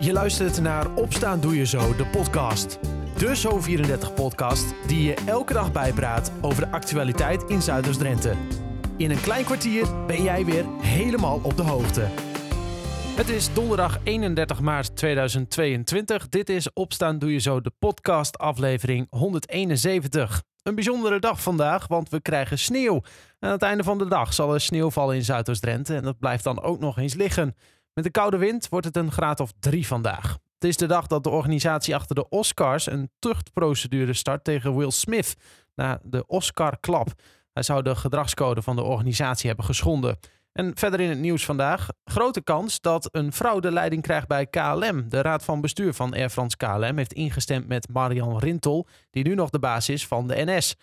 Je luistert naar Opstaan Doe Je Zo, de podcast. De Zo34-podcast die je elke dag bijpraat over de actualiteit in Zuiders-Drenthe. In een klein kwartier ben jij weer helemaal op de hoogte. Het is donderdag 31 maart 2022. Dit is Opstaan Doe Je Zo, de podcast aflevering 171. Een bijzondere dag vandaag, want we krijgen sneeuw. Aan het einde van de dag zal er sneeuw vallen in Zuidoost-Drenthe en dat blijft dan ook nog eens liggen. Met de koude wind wordt het een graad of drie vandaag. Het is de dag dat de organisatie achter de Oscars een tuchtprocedure start tegen Will Smith na de Oscar-klap. Hij zou de gedragscode van de organisatie hebben geschonden. En verder in het nieuws vandaag. Grote kans dat een vrouw de leiding krijgt bij KLM. De raad van bestuur van Air France KLM heeft ingestemd met Marian Rintel, die nu nog de baas is van de NS.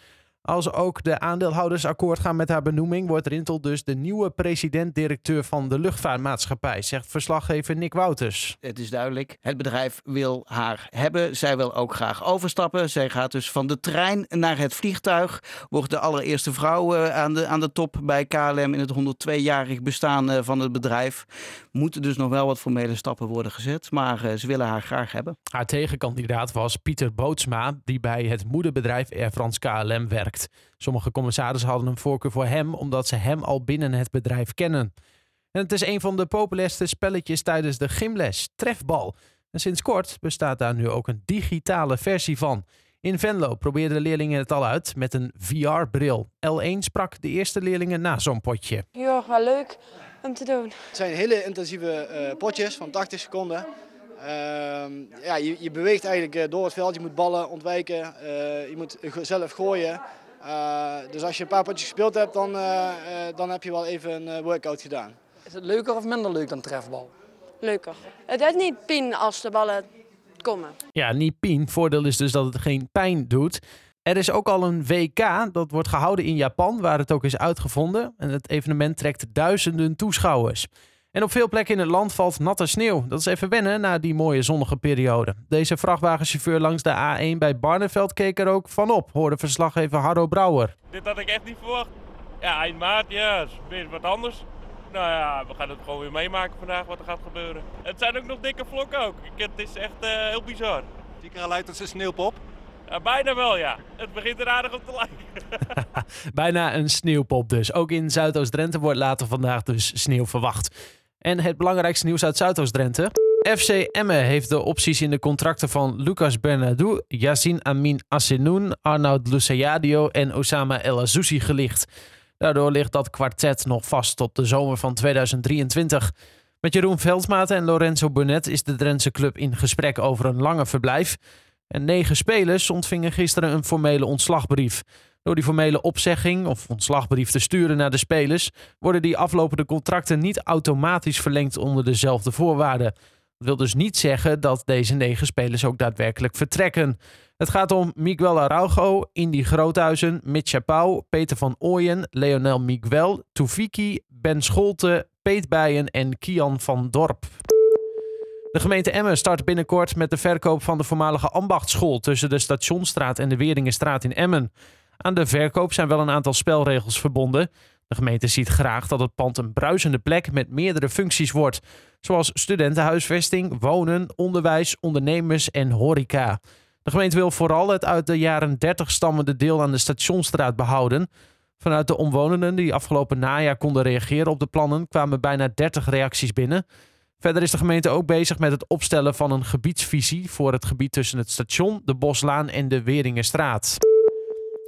Als ook de aandeelhouders akkoord gaan met haar benoeming, wordt Rintel dus de nieuwe president-directeur van de luchtvaartmaatschappij, zegt verslaggever Nick Wouters. Het is duidelijk, het bedrijf wil haar hebben. Zij wil ook graag overstappen. Zij gaat dus van de trein naar het vliegtuig. Wordt de allereerste vrouw eh, aan de, aan de top bij KLM in het 102-jarig bestaan eh, van het bedrijf. Moeten dus nog wel wat formele stappen worden gezet, maar eh, ze willen haar graag hebben. Haar tegenkandidaat was Pieter Bootsma, die bij het moederbedrijf Air France KLM werkt. Sommige commissarissen hadden een voorkeur voor hem omdat ze hem al binnen het bedrijf kennen. En het is een van de populairste spelletjes tijdens de gymles, trefbal. En sinds kort bestaat daar nu ook een digitale versie van. In Venlo probeerden de leerlingen het al uit met een VR-bril. L1 sprak de eerste leerlingen na zo'n potje. Ja, wel leuk om te doen. Het zijn hele intensieve uh, potjes van 80 seconden. Uh, ja, je, je, beweegt eigenlijk uh, door het veld, je moet ballen ontwijken, uh, je moet zelf gooien. Uh, dus als je een paar potjes gespeeld hebt, dan, uh, uh, dan heb je wel even een workout gedaan. Is het leuker of minder leuk dan trefbal? Leuker. Het is niet pijn als de ballen komen. Ja, niet pijn. Voordeel is dus dat het geen pijn doet. Er is ook al een WK, dat wordt gehouden in Japan, waar het ook is uitgevonden. En het evenement trekt duizenden toeschouwers. En op veel plekken in het land valt natte sneeuw. Dat is even wennen na die mooie zonnige periode. Deze vrachtwagenchauffeur langs de A1 bij Barneveld keek er ook van op, hoorde verslaggever Harro Brouwer. Dit had ik echt niet verwacht. Ja, eind maart, ja, is weer wat anders. Nou ja, we gaan het gewoon weer meemaken vandaag wat er gaat gebeuren. Het zijn ook nog dikke vlokken ook. Het is echt uh, heel bizar. Zie ik er al uit als een sneeuwpop? Ja, bijna wel, ja. Het begint er aardig op te lijken. bijna een sneeuwpop dus. Ook in Zuidoost-Drenthe wordt later vandaag dus sneeuw verwacht. En het belangrijkste nieuws uit Zuidoost-Drenthe. FC Emmen heeft de opties in de contracten van Lucas Bernardo, Yazin Amin Assenoun, Arnaud Luciadio en Osama El Azouzi gelicht. Daardoor ligt dat kwartet nog vast tot de zomer van 2023. Met Jeroen Veldmaten en Lorenzo Burnett is de Drentse club in gesprek over een lange verblijf. En negen spelers ontvingen gisteren een formele ontslagbrief. Door die formele opzegging of ontslagbrief te sturen naar de spelers, worden die aflopende contracten niet automatisch verlengd onder dezelfde voorwaarden. Dat wil dus niet zeggen dat deze negen spelers ook daadwerkelijk vertrekken. Het gaat om Miguel Araujo, Indy Groothuizen, Mitch Chapau, Peter van Ooyen, Leonel Miguel, Tufiki, Ben Scholte, Peet Bijen en Kian van Dorp. De gemeente Emmen start binnenkort met de verkoop van de voormalige ambachtschool tussen de Stationstraat en de Weerdingenstraat in Emmen. Aan de verkoop zijn wel een aantal spelregels verbonden. De gemeente ziet graag dat het pand een bruisende plek met meerdere functies wordt, zoals studentenhuisvesting, wonen, onderwijs, ondernemers en horeca. De gemeente wil vooral het uit de jaren 30 stammende deel aan de Stationstraat behouden. Vanuit de omwonenden die afgelopen najaar konden reageren op de plannen kwamen bijna 30 reacties binnen. Verder is de gemeente ook bezig met het opstellen van een gebiedsvisie voor het gebied tussen het station, de Boslaan en de Weringenstraat.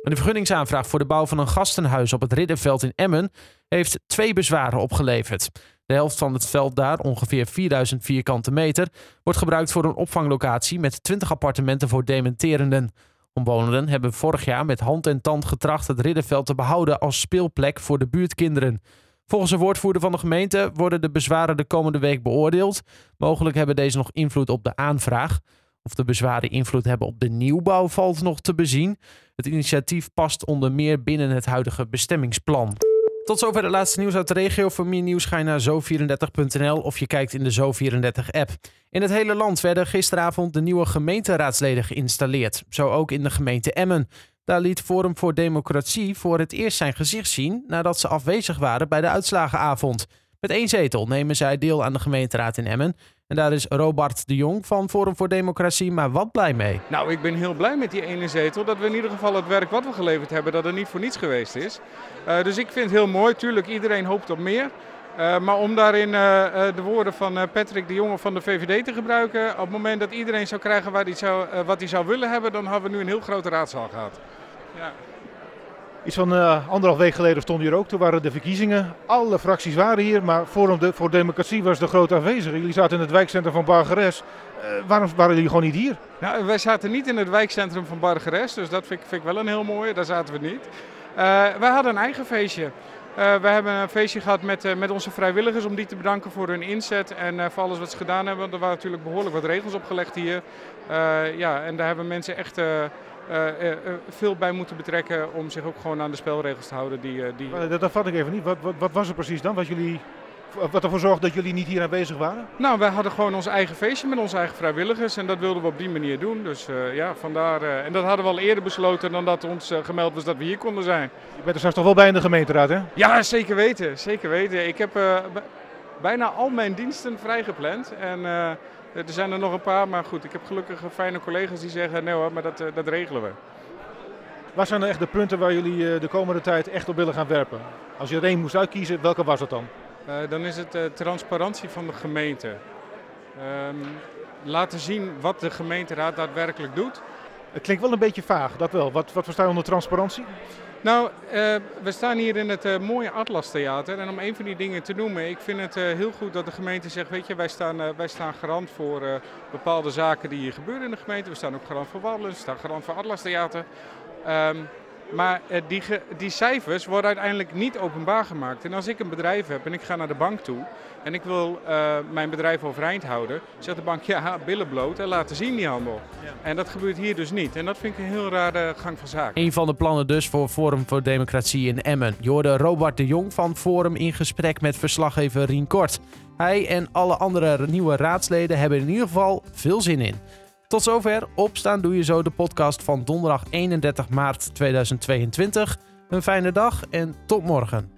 De vergunningsaanvraag voor de bouw van een gastenhuis op het Ridderveld in Emmen heeft twee bezwaren opgeleverd. De helft van het veld daar, ongeveer 4000 vierkante meter, wordt gebruikt voor een opvanglocatie met 20 appartementen voor dementerenden. Omwonenden hebben vorig jaar met hand en tand getracht het Ridderveld te behouden als speelplek voor de buurtkinderen. Volgens een woordvoerder van de gemeente worden de bezwaren de komende week beoordeeld. Mogelijk hebben deze nog invloed op de aanvraag. Of de bezwaren invloed hebben op de nieuwbouw valt nog te bezien. Het initiatief past onder meer binnen het huidige bestemmingsplan. Tot zover het laatste nieuws uit de regio. Voor meer nieuws ga je naar zo34.nl of je kijkt in de Zo34-app. In het hele land werden gisteravond de nieuwe gemeenteraadsleden geïnstalleerd. Zo ook in de gemeente Emmen. Daar liet Forum voor Democratie voor het eerst zijn gezicht zien nadat ze afwezig waren bij de uitslagenavond. Met één zetel nemen zij deel aan de gemeenteraad in Emmen En daar is Robert de Jong van Forum voor Democratie maar wat blij mee. Nou, ik ben heel blij met die ene zetel. Dat we in ieder geval het werk wat we geleverd hebben, dat het niet voor niets geweest is. Uh, dus ik vind het heel mooi. Tuurlijk, iedereen hoopt op meer. Uh, maar om daarin uh, de woorden van Patrick de Jonge van de VVD te gebruiken. Op het moment dat iedereen zou krijgen zou, wat hij zou willen hebben, dan hadden we nu een heel grote raadzaal gehad. Ja. Iets van uh, anderhalf week geleden stond hier ook. Toen waren de verkiezingen. Alle fracties waren hier, maar Forum de, voor Democratie was de groot aanwezige. Jullie zaten in het wijkcentrum van Bargeres. Uh, waarom waren jullie gewoon niet hier? Nou, wij zaten niet in het wijkcentrum van Bargeres, dus dat vind ik, vind ik wel een heel mooie. Daar zaten we niet. Uh, wij hadden een eigen feestje. we hebben een feestje gehad met, met onze vrijwilligers om die te bedanken voor hun inzet en voor alles wat ze gedaan hebben. Er waren natuurlijk behoorlijk wat regels opgelegd hier. ja, en daar hebben mensen echt veel bij moeten betrekken om zich ook gewoon aan de spelregels te houden. Die, die... Dat, dat vat ik even niet. Wat, wat, wat, was er precies dan? Wat, jullie, wat ervoor zorgde dat jullie niet hier aanwezig waren? Nou, wij hadden gewoon ons eigen feestje met onze eigen vrijwilligers en dat wilden we op die manier doen. Dus ja, vandaar. en dat hadden we al eerder besloten dan dat ons gemeld was dat we hier konden zijn. Je bent er straks toch wel bij in de gemeenteraad, hè? Ja, zeker weten. Zeker weten. Ik heb bijna al mijn diensten vrijgepland en... Er zijn er nog een paar, maar goed, ik heb gelukkig fijne collega's die zeggen, nee hoor, maar dat, eh, dat regelen we. Wat zijn er echt de punten waar jullie eh, de komende tijd echt op willen gaan werpen? Als je er één moest uitkiezen, welke was het dan? Uh, dan is het uh, transparantie van de gemeente. Um, laten zien wat de gemeenteraad daadwerkelijk doet. Het klinkt wel een beetje vaag, dat wel. Wat, wat versta je onder transparantie? Nou, uh, we staan hier in het uh, mooie Atlas Theater. En om een van die dingen te noemen, ik vind het uh, heel goed dat de gemeente zegt, weet je, wij staan, wij staan garant voor bepaalde zaken die hier gebeuren in de gemeente. We staan ook garant voor wandelen, we staan garant voor Atlas Theater. Um, maar die, die, cijfers worden uiteindelijk niet openbaar gemaakt. En als ik een bedrijf heb en ik ga naar de bank toe en ik wil uh, mijn bedrijf overeind houden, zegt de bank ja, billen bloot en laten zien die handel. Ja. En dat gebeurt hier dus niet. En dat vind ik een heel rare gang van zaken. Een van de plannen dus voor Forum voor Democratie in Emmen. Je hoorde Robert de Jong van Forum in gesprek met verslaggever Rien Kort. Hij en alle andere nieuwe raadsleden hebben in ieder geval veel zin in. Tot zover. Opstaan doe je zo de podcast van donderdag 31 maart 2022. Een fijne dag en tot morgen.